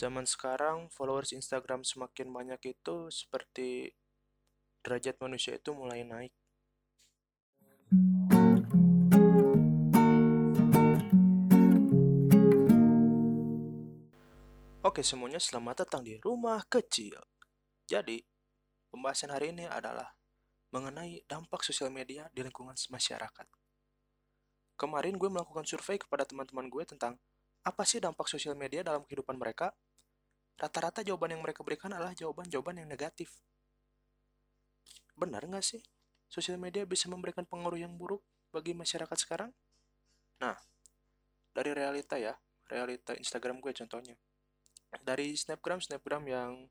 Zaman sekarang, followers Instagram semakin banyak itu seperti derajat manusia itu mulai naik. Oke semuanya, selamat datang di Rumah Kecil. Jadi, pembahasan hari ini adalah mengenai dampak sosial media di lingkungan masyarakat. Kemarin gue melakukan survei kepada teman-teman gue tentang apa sih dampak sosial media dalam kehidupan mereka. Rata-rata jawaban yang mereka berikan adalah jawaban-jawaban yang negatif. Benar nggak sih? Sosial media bisa memberikan pengaruh yang buruk bagi masyarakat sekarang? Nah, dari realita ya, realita Instagram gue contohnya dari snapgram snapgram yang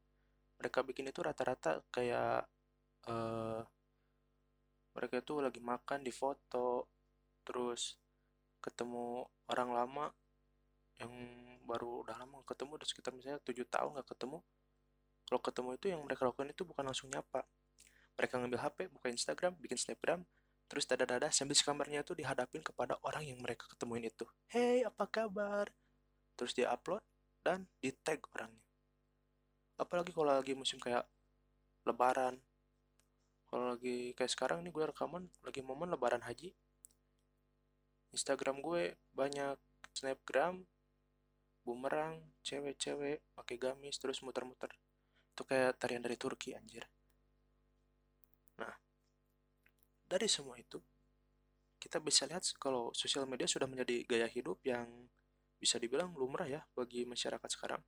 mereka bikin itu rata-rata kayak uh, mereka itu lagi makan di foto terus ketemu orang lama yang baru udah lama ketemu udah sekitar misalnya tujuh tahun nggak ketemu. Kalau ketemu itu yang mereka lakukan itu bukan langsung nyapa. Mereka ngambil HP buka Instagram bikin snapgram terus dada-dada sambil kamarnya itu dihadapin kepada orang yang mereka ketemuin itu. Hey apa kabar? Terus dia upload dan di tag orangnya. Apalagi kalau lagi musim kayak lebaran. Kalau lagi kayak sekarang nih gue rekaman lagi momen lebaran haji. Instagram gue banyak snapgram bumerang cewek-cewek pakai gamis terus muter-muter itu kayak tarian dari Turki anjir nah dari semua itu kita bisa lihat kalau sosial media sudah menjadi gaya hidup yang bisa dibilang lumrah ya bagi masyarakat sekarang.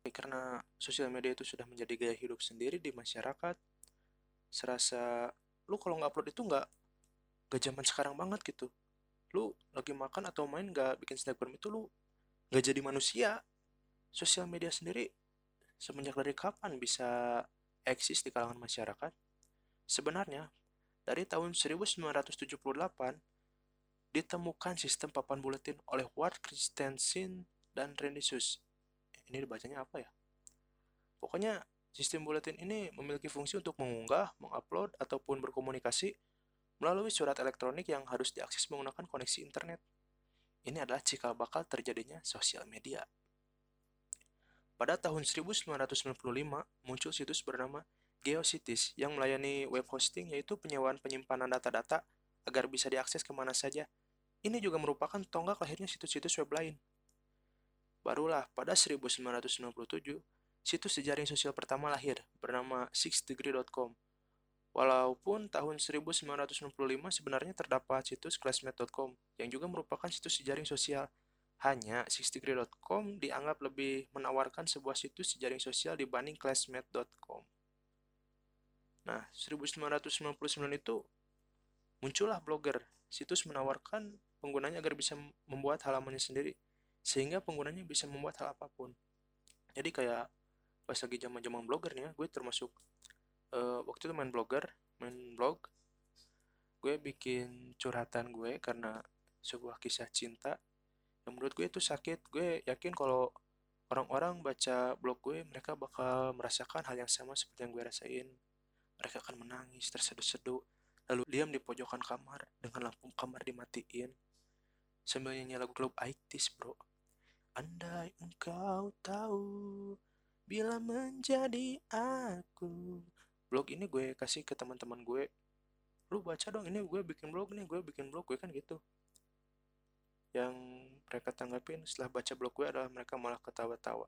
Karena sosial media itu sudah menjadi gaya hidup sendiri di masyarakat, serasa lu kalau nggak upload itu nggak gak zaman sekarang banget gitu. Lu lagi makan atau main nggak bikin snapgram itu lu nggak jadi manusia. Sosial media sendiri semenjak dari kapan bisa eksis di kalangan masyarakat? Sebenarnya, dari tahun 1978 ditemukan sistem papan buletin oleh Ward Christensen dan Randy Suss. Ini dibacanya apa ya? Pokoknya sistem buletin ini memiliki fungsi untuk mengunggah, mengupload, ataupun berkomunikasi melalui surat elektronik yang harus diakses menggunakan koneksi internet. Ini adalah cikal bakal terjadinya sosial media. Pada tahun 1995, muncul situs bernama GeoCities yang melayani web hosting yaitu penyewaan penyimpanan data-data agar bisa diakses ke mana saja. Ini juga merupakan tonggak lahirnya situs-situs web lain. Barulah pada 1997, situs jejaring sosial pertama lahir bernama sixdegree.com. Walaupun tahun 1965 sebenarnya terdapat situs classmate.com yang juga merupakan situs jejaring sosial. Hanya sixdegree.com dianggap lebih menawarkan sebuah situs jejaring sosial dibanding classmate.com. Nah, 1999 itu Muncullah blogger. Situs menawarkan penggunanya agar bisa membuat halamannya sendiri, sehingga penggunanya bisa membuat hal apa pun. Jadi kayak pas lagi zaman-zaman blogger nih ya, gue termasuk uh, waktu itu main blogger, main blog. Gue bikin curhatan gue karena sebuah kisah cinta yang menurut gue itu sakit. Gue yakin kalau orang-orang baca blog gue, mereka bakal merasakan hal yang sama seperti yang gue rasain. Mereka akan menangis, terseduh-seduh, lalu diam di pojokan kamar dengan lampu kamar dimatiin sambil nyanyi lagu klub 80 bro andai engkau tahu bila menjadi aku blog ini gue kasih ke teman-teman gue lu baca dong ini gue bikin blog nih gue bikin blog gue kan gitu yang mereka tanggapin setelah baca blog gue adalah mereka malah ketawa-tawa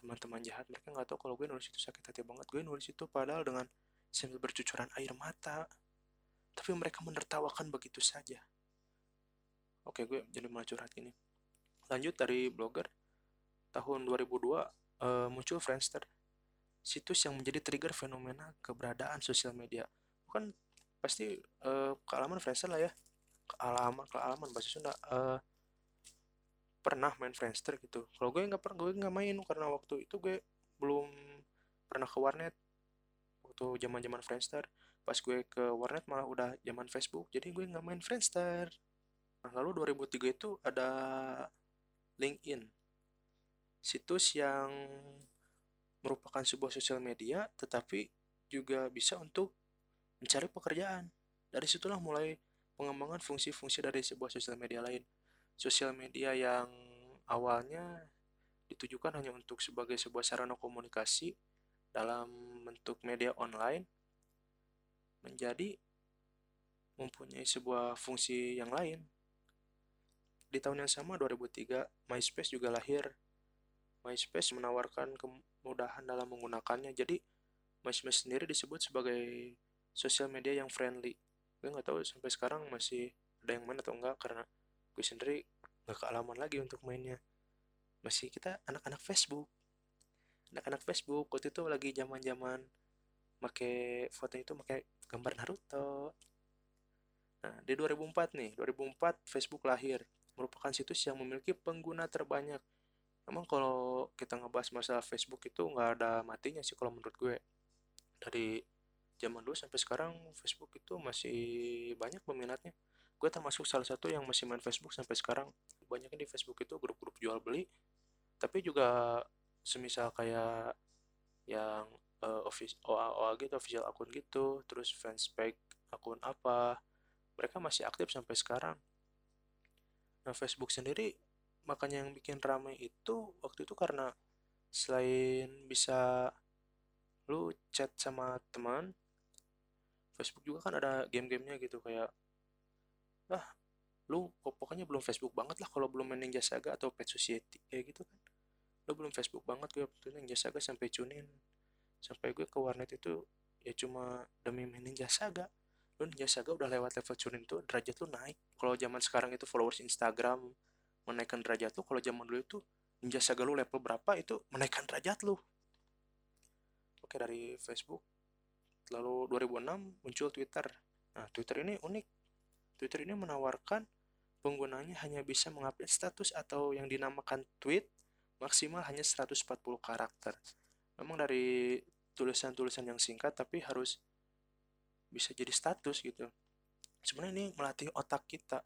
teman-teman jahat mereka nggak tahu kalau gue nulis itu sakit hati banget gue nulis itu padahal dengan sambil bercucuran air mata tapi mereka menertawakan begitu saja. Oke, gue jadi mulai curhat ini. Lanjut dari blogger, tahun 2002 uh, eh, muncul Friendster, situs yang menjadi trigger fenomena keberadaan sosial media. Bukan pasti uh, kealaman Friendster lah ya, kealaman kealaman bahasa Sunda. Uh, pernah main Friendster gitu. Kalau gue nggak pernah, gue nggak main karena waktu itu gue belum pernah ke warnet waktu zaman zaman Friendster pas gue ke warnet malah udah zaman Facebook jadi gue nggak main Friendster nah, lalu 2003 itu ada LinkedIn situs yang merupakan sebuah sosial media tetapi juga bisa untuk mencari pekerjaan dari situlah mulai pengembangan fungsi-fungsi dari sebuah sosial media lain sosial media yang awalnya ditujukan hanya untuk sebagai sebuah sarana komunikasi dalam bentuk media online menjadi mempunyai sebuah fungsi yang lain. Di tahun yang sama 2003, MySpace juga lahir. MySpace menawarkan kemudahan dalam menggunakannya. Jadi MySpace sendiri disebut sebagai sosial media yang friendly. Gue nggak tahu sampai sekarang masih ada yang main atau enggak karena gue sendiri nggak kealaman lagi untuk mainnya. Masih kita anak-anak Facebook. Anak-anak Facebook waktu itu lagi zaman-zaman pakai foto itu pakai gambar Naruto Nah, di 2004 nih, 2004 Facebook lahir, merupakan situs yang memiliki pengguna terbanyak. Emang kalau kita ngebahas masalah Facebook itu nggak ada matinya sih kalau menurut gue. Dari zaman dulu sampai sekarang Facebook itu masih banyak peminatnya. Gue termasuk salah satu yang masih main Facebook sampai sekarang. Banyaknya di Facebook itu grup-grup jual beli. Tapi juga semisal kayak yang uh, office OA OA gitu, official akun gitu, terus fanspage akun apa, mereka masih aktif sampai sekarang. Nah, Facebook sendiri makanya yang bikin ramai itu waktu itu karena selain bisa lu chat sama teman, Facebook juga kan ada game-gamenya gitu kayak ah lu pokoknya belum Facebook banget lah kalau belum main Ninja Saga atau Pet Society kayak gitu kan. Lu belum Facebook banget gue waktu Ninja Saga sampai cunin sampai gue ke warnet itu ya cuma demi main Ninja Saga. Lu Ninja Saga udah lewat level cunin tuh derajat lu naik. Kalau zaman sekarang itu followers Instagram menaikkan derajat lu kalau zaman dulu itu Ninja Saga lu level berapa itu menaikkan derajat lu. Oke dari Facebook. Lalu 2006 muncul Twitter. Nah Twitter ini unik. Twitter ini menawarkan penggunanya hanya bisa mengupdate status atau yang dinamakan tweet maksimal hanya 140 karakter. Memang dari tulisan-tulisan yang singkat tapi harus bisa jadi status gitu. Sebenarnya ini melatih otak kita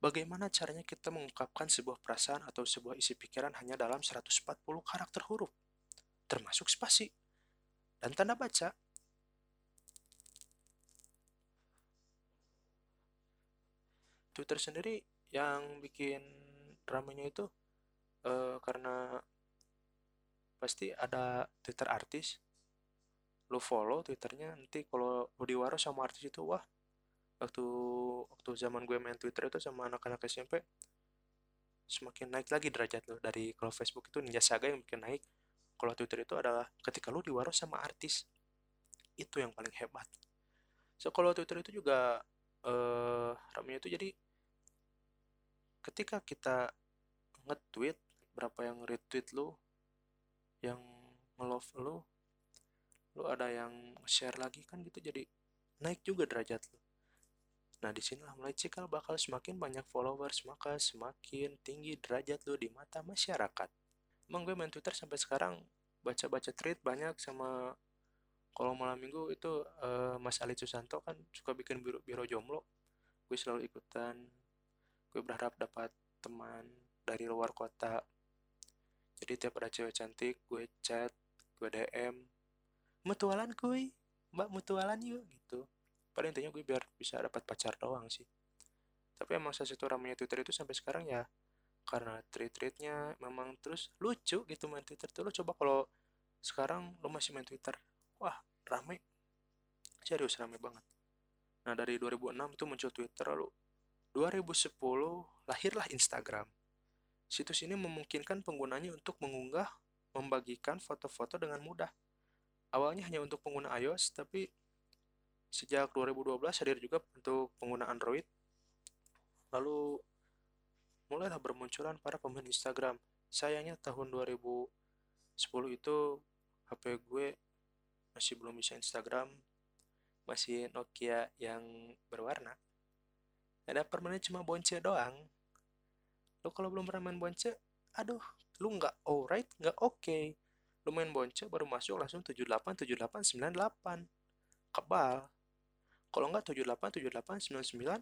bagaimana caranya kita mengungkapkan sebuah perasaan atau sebuah isi pikiran hanya dalam 140 karakter huruf? Termasuk spasi. Dan tanda baca. Twitter sendiri yang bikin ramenya itu uh, karena pasti ada Twitter artis. Lu follow twitternya nanti kalau lu diwaro sama artis itu wah waktu waktu zaman gue main twitter itu sama anak-anak SMP semakin naik lagi derajat lo dari kalau Facebook itu Ninja Saga yang bikin naik kalau Twitter itu adalah ketika lu diwaro sama artis. Itu yang paling hebat. So kalau Twitter itu juga eh ramenya itu jadi ketika kita nge-tweet berapa yang retweet lu yang nge-love lu lu ada yang share lagi kan gitu jadi naik juga derajat lu nah di sinilah mulai cikal bakal semakin banyak followers maka semakin tinggi derajat lu di mata masyarakat. Emang gue main twitter sampai sekarang baca-baca tweet banyak sama kalau malam minggu itu uh, Mas Ali Susanto kan suka bikin biro, biro jomblo. Gue selalu ikutan. Gue berharap dapat teman dari luar kota. Jadi tiap ada cewek cantik gue chat gue DM mutualan kuy mbak mutualan yuk gitu pada intinya gue biar bisa dapat pacar doang sih. Tapi emang salah satu ramenya Twitter itu sampai sekarang ya karena tweet-tweetnya memang terus lucu gitu main Twitter tuh. Lo coba kalau sekarang lo masih main Twitter wah rame. Serius rame banget. Nah dari 2006 itu muncul Twitter lalu 2010 lahirlah Instagram. Situs ini memungkinkan penggunanya untuk mengunggah membagikan foto-foto dengan mudah. Awalnya hanya untuk pengguna iOS, tapi sejak 2012 hadir juga untuk pengguna Android. Lalu mulailah bermunculan para pemain Instagram. Sayangnya tahun 2010 itu HP gue masih belum bisa Instagram, masih Nokia yang berwarna. Ada permanen cuma bonce doang. Lo kalau belum pernah main bonce, aduh, lu nggak alright, nggak oke. Okay lu main bonce baru masuk langsung 78 78 98 kebal kalau enggak 78 78 99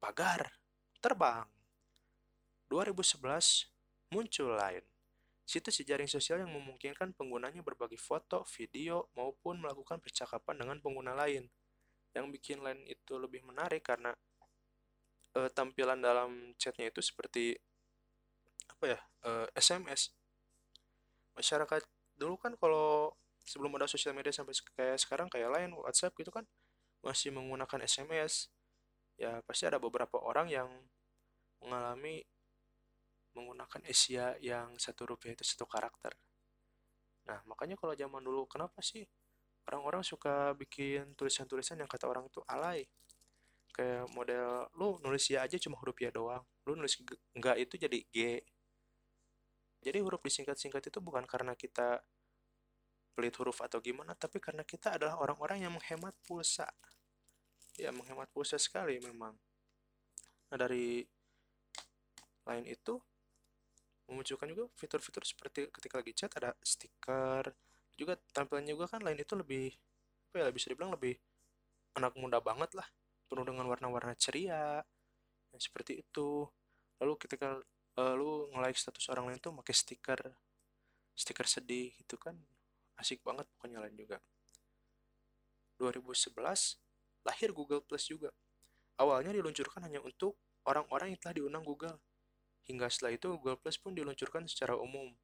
pagar terbang. 2011 muncul lain. Situs jejaring sosial yang memungkinkan penggunanya berbagi foto, video, maupun melakukan percakapan dengan pengguna lain. Yang bikin lain itu lebih menarik karena e, tampilan dalam chatnya itu seperti apa ya e, eh, SMS masyarakat dulu kan kalau sebelum ada sosial media sampai kayak sekarang kayak lain WhatsApp gitu kan masih menggunakan SMS ya pasti ada beberapa orang yang mengalami menggunakan Asia yang satu rupiah itu satu karakter. Nah makanya kalau zaman dulu kenapa sih orang-orang suka bikin tulisan-tulisan yang kata orang itu alay? Kayak model lu nulis ya aja cuma huruf ya doang lu nulis enggak itu jadi G. Jadi huruf disingkat-singkat itu bukan karena kita pelit huruf atau gimana, tapi karena kita adalah orang-orang yang menghemat pulsa. Ya, menghemat pulsa sekali memang. Nah, dari lain itu memunculkan juga fitur-fitur seperti ketika lagi chat ada stiker, juga tampilannya juga kan lain itu lebih apa ya bisa dibilang lebih anak muda banget lah, penuh dengan warna-warna ceria, seperti itu. Lalu ketika uh, lu nge-like status orang lain tuh pakai stiker stiker sedih itu kan asik banget pokoknya lain juga. 2011 lahir Google Plus juga. Awalnya diluncurkan hanya untuk orang-orang yang telah diundang Google. Hingga setelah itu Google Plus pun diluncurkan secara umum.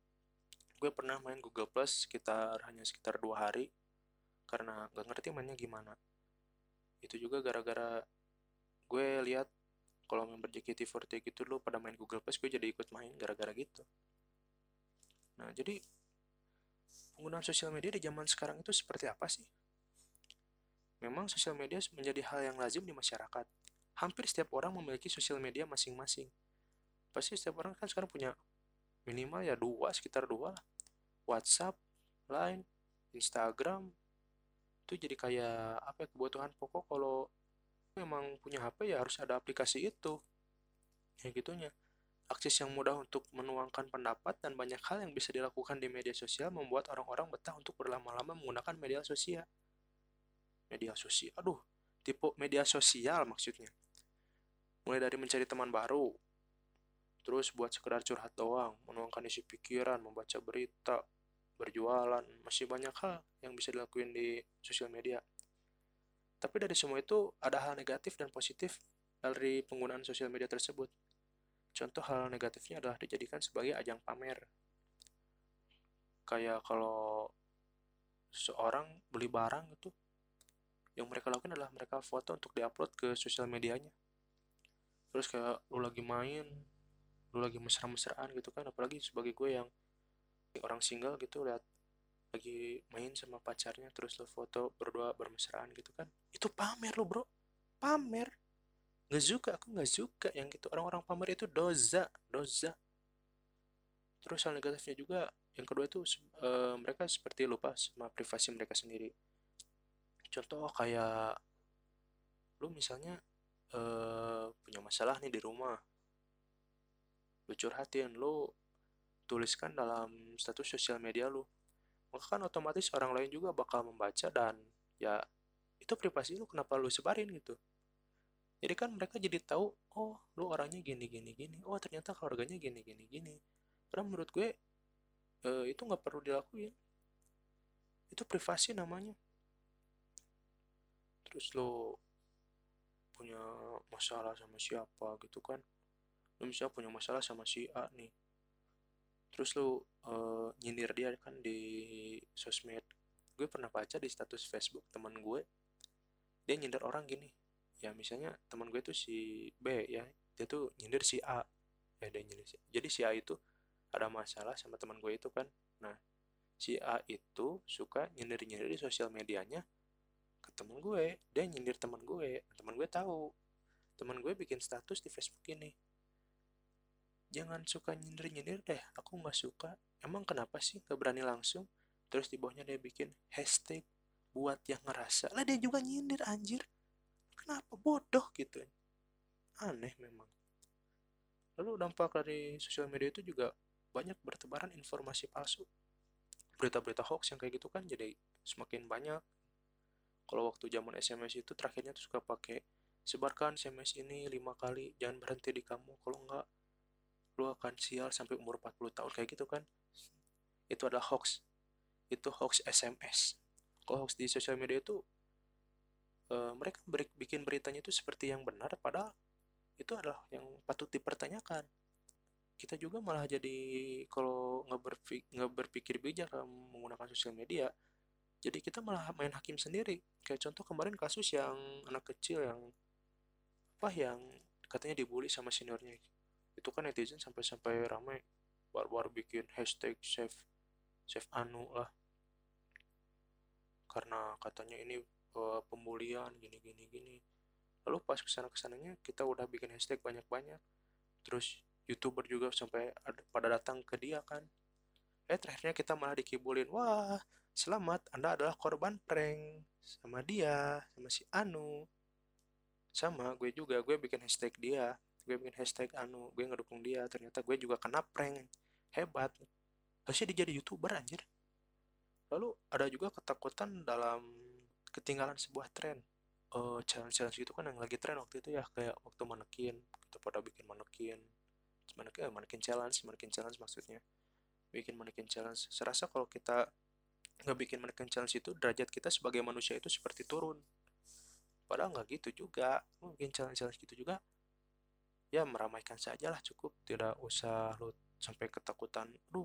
Gue pernah main Google Plus sekitar hanya sekitar dua hari karena nggak ngerti mainnya gimana. Itu juga gara-gara gue lihat kalau member JKT48 gitu lo pada main Google Plus gue jadi ikut main gara-gara gitu. Nah jadi penggunaan sosial media di zaman sekarang itu seperti apa sih? Memang sosial media menjadi hal yang lazim di masyarakat. Hampir setiap orang memiliki sosial media masing-masing. Pasti setiap orang kan sekarang punya minimal ya dua sekitar dua WhatsApp, Line, Instagram. Itu jadi kayak apa ya, kebutuhan pokok. Kalau memang punya HP ya harus ada aplikasi itu. Ya gitunya akses yang mudah untuk menuangkan pendapat dan banyak hal yang bisa dilakukan di media sosial membuat orang-orang betah untuk berlama-lama menggunakan media sosial. Media sosial aduh tipe media sosial maksudnya. Mulai dari mencari teman baru terus buat sekedar curhat doang menuangkan isi pikiran membaca berita berjualan masih banyak hal yang bisa dilakuin di sosial media. Tapi dari semua itu ada hal negatif dan positif dari penggunaan sosial media tersebut. Contoh hal negatifnya adalah dijadikan sebagai ajang pamer. Kayak kalau seorang beli barang itu, yang mereka lakukan adalah mereka foto untuk diupload ke sosial medianya. Terus kayak lu lagi main, lu lagi mesra-mesraan gitu kan, apalagi sebagai gue yang orang single gitu lihat lagi main sama pacarnya terus lo foto berdua bermesraan gitu kan itu pamer lo bro pamer nggak suka aku nggak suka yang gitu. Orang-orang pamer itu doza doza. Terus hal negatifnya juga yang kedua itu e, mereka seperti lupa sama privasi mereka sendiri. Contoh kayak lu misalnya e, punya masalah nih di rumah. Lu curhatin lu tuliskan dalam status sosial media lu. Maka kan otomatis orang lain juga bakal membaca dan ya itu privasi lu kenapa lu sebarin gitu jadi kan mereka jadi tahu oh lu orangnya gini gini gini. Oh ternyata keluarganya gini gini gini. Karena menurut gue eh, itu nggak perlu dilakuin. Itu privasi namanya. Terus lo punya masalah sama siapa gitu kan? Lo misalnya punya masalah sama si A nih. Terus lu uh, nyindir dia kan di sosmed. Gue pernah baca di status Facebook teman gue. Dia nyindir orang gini ya misalnya teman gue tuh si B ya dia tuh nyindir si A. Ya dia nyindir si A. jadi si A itu ada masalah sama teman gue itu kan. Nah si A itu suka nyindir nyindir di sosial medianya ke teman gue. Dia nyindir teman gue. Teman gue tahu. Teman gue bikin status di Facebook ini. Jangan suka nyindir-nyindir deh. Aku nggak suka. Emang kenapa sih gak berani langsung? Terus di bawahnya dia bikin hashtag buat yang ngerasa. Lah dia juga nyindir anjir kenapa? Bodoh gitu. Aneh memang. Lalu dampak dari sosial media itu juga banyak bertebaran informasi palsu. Berita-berita hoax yang kayak gitu kan jadi semakin banyak. Kalau waktu zaman SMS itu terakhirnya tuh suka pakai sebarkan SMS ini lima kali jangan berhenti di kamu. Kalau enggak lu akan sial sampai umur 40 tahun. Kayak gitu kan. Itu adalah hoax. Itu hoax SMS kalau hoax di sosial media itu uh, mereka beri, bikin beritanya itu seperti yang benar padahal itu adalah yang patut dipertanyakan. Kita juga malah jadi kalau nggak berpikir, nggak berpikir bijak menggunakan sosial media jadi kita malah main hakim sendiri. Kayak contoh kemarin kasus yang anak kecil yang apa yang katanya dibully sama seniornya. Itu kan netizen sampai-sampai ramai baru-baru bikin hashtag save save anu lah. Karena katanya ini uh, pembulian gini gini gini. Lalu pas ke sana ke sananya kita udah bikin hashtag banyak-banyak. Terus youtuber juga sampai ada, pada datang ke dia kan. Eh terakhirnya kita malah dikibulin wah selamat anda adalah korban prank sama dia sama si Anu. Sama gue juga gue bikin hashtag dia gue bikin hashtag Anu gue ngedukung dia ternyata gue juga kena prank. Hebat. Harusnya dia jadi youtuber anjir. Lalu ada juga ketakutan dalam ketinggalan sebuah tren. Uh, challenge-challenge gitu kan yang lagi tren waktu itu ya kayak waktu manekin kita pada bikin manekin. Manekin, eh, manekin challenge manekin challenge maksudnya. Bikin manekin challenge. Serasa kalau kita nggak bikin manekin challenge itu derajat kita sebagai manusia itu seperti turun. Padahal nggak gitu juga. Mungkin challenge-challenge gitu juga ya meramaikan saja lah cukup. Tidak usah lu sampai ketakutan duh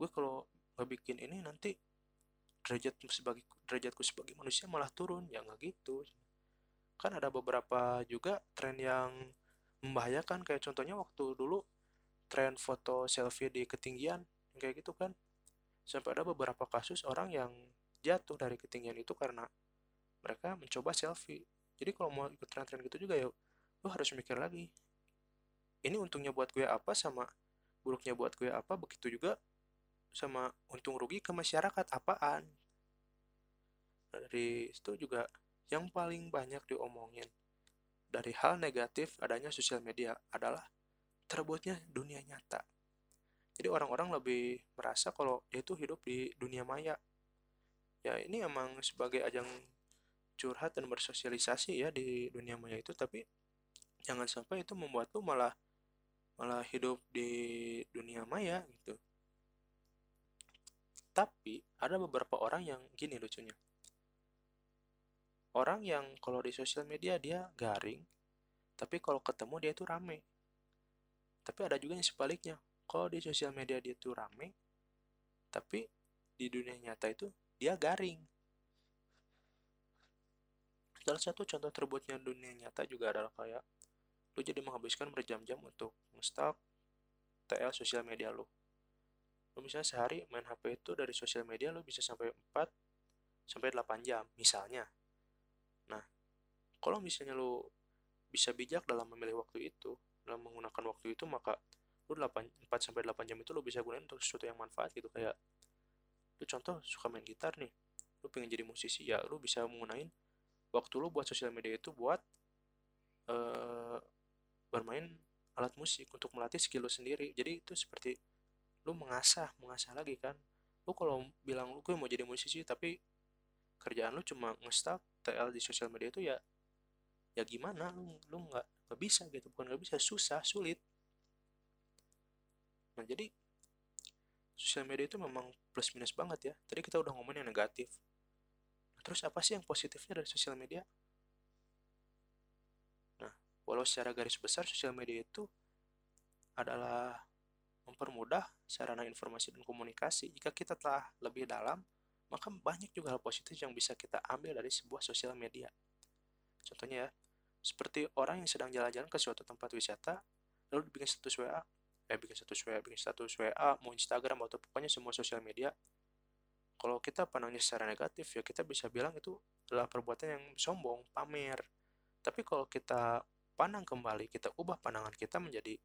gue kalau nggak bikin ini nanti derajat sebagai derajatku sebagai manusia malah turun. Ya nggak gitu. Kan ada beberapa juga tren yang membahayakan. Kayak contohnya waktu dulu tren foto selfie di ketinggian kayak gitu kan. Sampai ada beberapa kasus orang yang jatuh dari ketinggian itu karena mereka mencoba selfie. Jadi kalau mau ikut tren-tren gitu juga ya lo harus mikir lagi ini untungnya buat gue apa sama buruknya buat gue apa? Begitu juga sama untung rugi ke masyarakat. Apaan dari itu juga yang paling banyak diomongin dari hal negatif adanya sosial media adalah terbuatnya dunia nyata. Jadi orang-orang lebih merasa kalau dia itu hidup di dunia maya. Ya ini emang sebagai ajang curhat dan bersosialisasi ya di dunia maya itu tapi jangan sampai itu membuat lu malah malah hidup di dunia maya gitu. Tapi ada beberapa orang yang gini lucunya. Orang yang kalau di sosial media dia garing, tapi kalau ketemu dia itu rame. Tapi ada juga yang sebaliknya. Kalau di sosial media dia itu rame, tapi di dunia nyata itu dia garing. Salah satu contoh terbuatnya dunia nyata juga adalah kayak lu jadi menghabiskan berjam-jam untuk ngestalk TL sosial media lu lu misalnya sehari main HP itu dari sosial media lu bisa sampai 4 sampai 8 jam misalnya kalau misalnya lu bisa bijak dalam memilih waktu itu dalam menggunakan waktu itu maka lu 8, 4 sampai 8 jam itu lu bisa gunain untuk sesuatu yang manfaat gitu. Kayak lu contoh suka main gitar nih lu pengen jadi musisi ya lu bisa menggunain waktu lu buat sosial media itu buat uh, bermain alat musik untuk melatih skill lu sendiri. Jadi itu seperti lu mengasah mengasah lagi kan. Lu kalau bilang lu gue mau jadi musisi tapi kerjaan lu cuma ngestak TL di sosial media itu ya ya gimana? Lu lu nggak nggak bisa gitu bukan nggak bisa susah sulit. Nah jadi sosial media itu memang plus minus banget ya. Tadi kita udah ngomongin yang negatif. Nah, terus apa sih yang positifnya dari sosial media? Nah walau secara garis besar sosial media itu adalah mempermudah sarana informasi dan komunikasi. Jika kita telah lebih dalam, maka banyak juga hal positif yang bisa kita ambil dari sebuah sosial media. Contohnya ya, seperti orang yang sedang jalan-jalan ke suatu tempat wisata, lalu bikin status WA, eh bikin status WA, bikin status WA, mau Instagram atau pokoknya semua sosial media. Kalau kita pandangnya secara negatif, ya kita bisa bilang itu adalah perbuatan yang sombong, pamer. Tapi kalau kita pandang kembali, kita ubah pandangan kita menjadi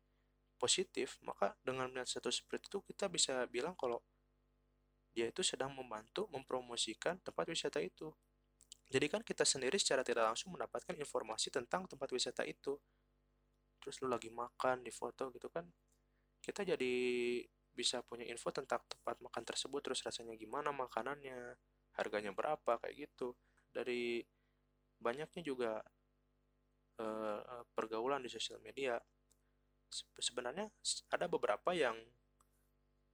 positif, maka dengan melihat satu seperti itu kita bisa bilang kalau dia itu sedang membantu mempromosikan tempat wisata itu. Jadi kan kita sendiri secara tidak langsung mendapatkan informasi tentang tempat wisata itu. Terus lu lagi makan di foto gitu kan. Kita jadi bisa punya info tentang tempat makan tersebut terus rasanya gimana makanannya, harganya berapa kayak gitu. Dari banyaknya juga uh, pergaulan di sosial media sebenarnya ada beberapa yang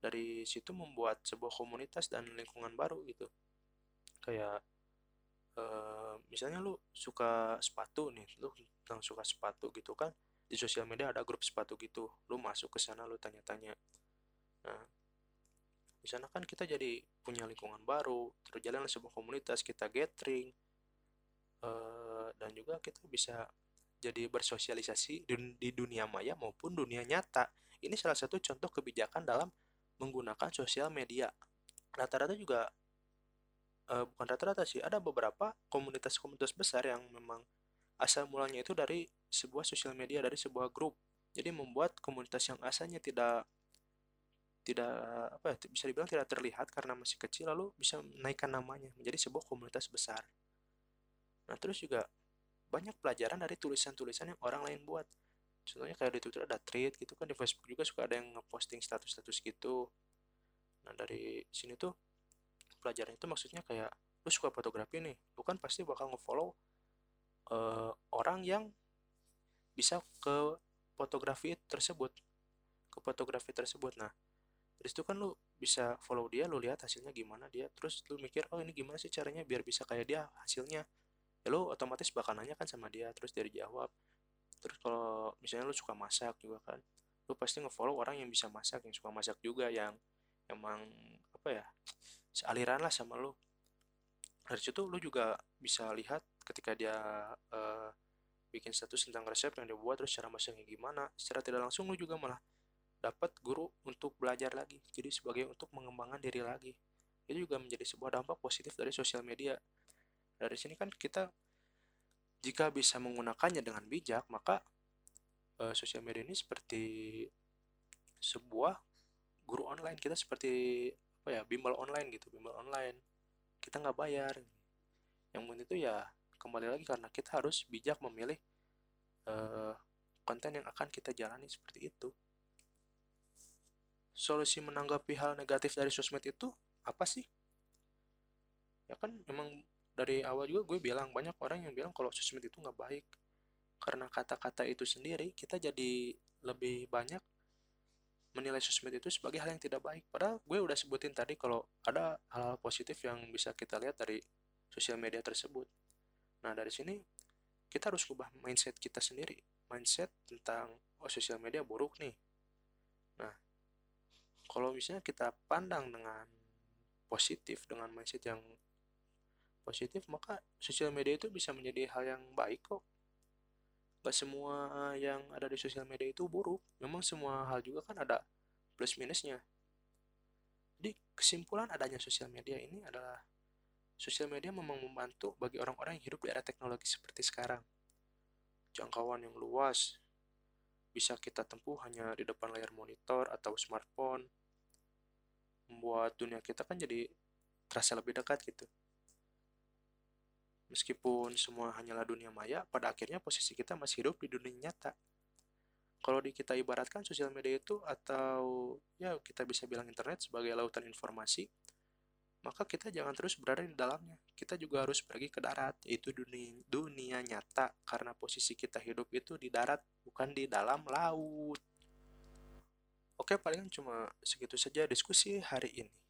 dari situ membuat sebuah komunitas dan lingkungan baru gitu kayak misalnya lu suka sepatu nih lu tentang suka sepatu gitu kan di sosial media ada grup sepatu gitu lu masuk ke sana lu tanya-tanya. Nah di sana kan kita jadi punya lingkungan baru terjalan sebuah komunitas kita gathering uh, dan juga kita bisa jadi bersosialisasi di dunia maya maupun dunia nyata. Ini salah satu contoh kebijakan dalam menggunakan sosial media. Rata-rata juga uh, bukan rata-rata sih ada beberapa komunitas-komunitas besar yang memang asal mulanya itu dari sebuah sosial media dari sebuah grup. Jadi membuat komunitas yang asalnya tidak tidak apa ya, bisa dibilang tidak terlihat karena masih kecil lalu bisa menaikkan namanya menjadi sebuah komunitas besar. Nah terus juga banyak pelajaran dari tulisan-tulisan yang orang lain buat. Contohnya kayak di Twitter ada thread gitu kan di Facebook juga suka ada yang ngeposting status-status gitu. Nah dari sini tuh pelajaran itu maksudnya kayak lu suka fotografi nih lu kan pasti bakal ngefollow uh, orang yang bisa ke fotografi tersebut ke fotografi tersebut. Nah dari situ kan lu bisa follow dia lu lihat hasilnya gimana dia terus lu mikir oh ini gimana sih caranya biar bisa kayak dia hasilnya? Ya lu otomatis bakal nanya kan sama dia terus dia jawab terus kalau misalnya lu suka masak juga kan lu pasti ngefollow orang yang bisa masak yang suka masak juga yang emang apa ya sealiran lah sama lu. Dari situ lu juga bisa lihat ketika dia uh, bikin status tentang resep yang dia buat terus cara masaknya gimana. Secara tidak langsung lu juga malah dapat guru untuk belajar lagi. Jadi sebagai untuk mengembangkan diri lagi. Itu juga menjadi sebuah dampak positif dari sosial media. Dari sini kan kita jika bisa menggunakannya dengan bijak maka uh, sosial media ini seperti sebuah guru online. Kita seperti apa ya bimbel online gitu bimbel online. Kita nggak bayar. Yang penting itu ya kembali lagi karena kita harus bijak memilih uh, konten yang akan kita jalani seperti itu. Solusi menanggapi hal negatif dari sosmed itu apa sih? Ya kan memang dari awal juga gue bilang banyak orang yang bilang kalau sosmed itu nggak baik. Karena kata-kata itu sendiri kita jadi lebih banyak menilai sosmed itu sebagai hal yang tidak baik. Padahal gue udah sebutin tadi kalau ada hal-hal positif yang bisa kita lihat dari sosial media tersebut. Nah, dari sini kita harus ubah mindset kita sendiri. Mindset tentang oh sosial media buruk nih. Nah, kalau misalnya kita pandang dengan positif dengan mindset yang positif, maka sosial media itu bisa menjadi hal yang baik kok gak semua yang ada di sosial media itu buruk memang semua hal juga kan ada plus minusnya. Jadi kesimpulan adanya sosial media ini adalah sosial media memang membantu bagi orang-orang yang hidup di era teknologi seperti sekarang. Jangkauan yang luas bisa kita tempuh hanya di depan layar monitor atau smartphone membuat dunia kita kan jadi terasa lebih dekat gitu Meskipun semua hanyalah dunia maya, pada akhirnya posisi kita masih hidup di dunia nyata. Kalau di kita ibaratkan sosial media itu atau ya kita bisa bilang internet sebagai lautan informasi, maka kita jangan terus berada di dalamnya. Kita juga harus pergi ke darat, yaitu dunia, dunia nyata, karena posisi kita hidup itu di darat, bukan di dalam laut. Oke, palingan cuma segitu saja diskusi hari ini.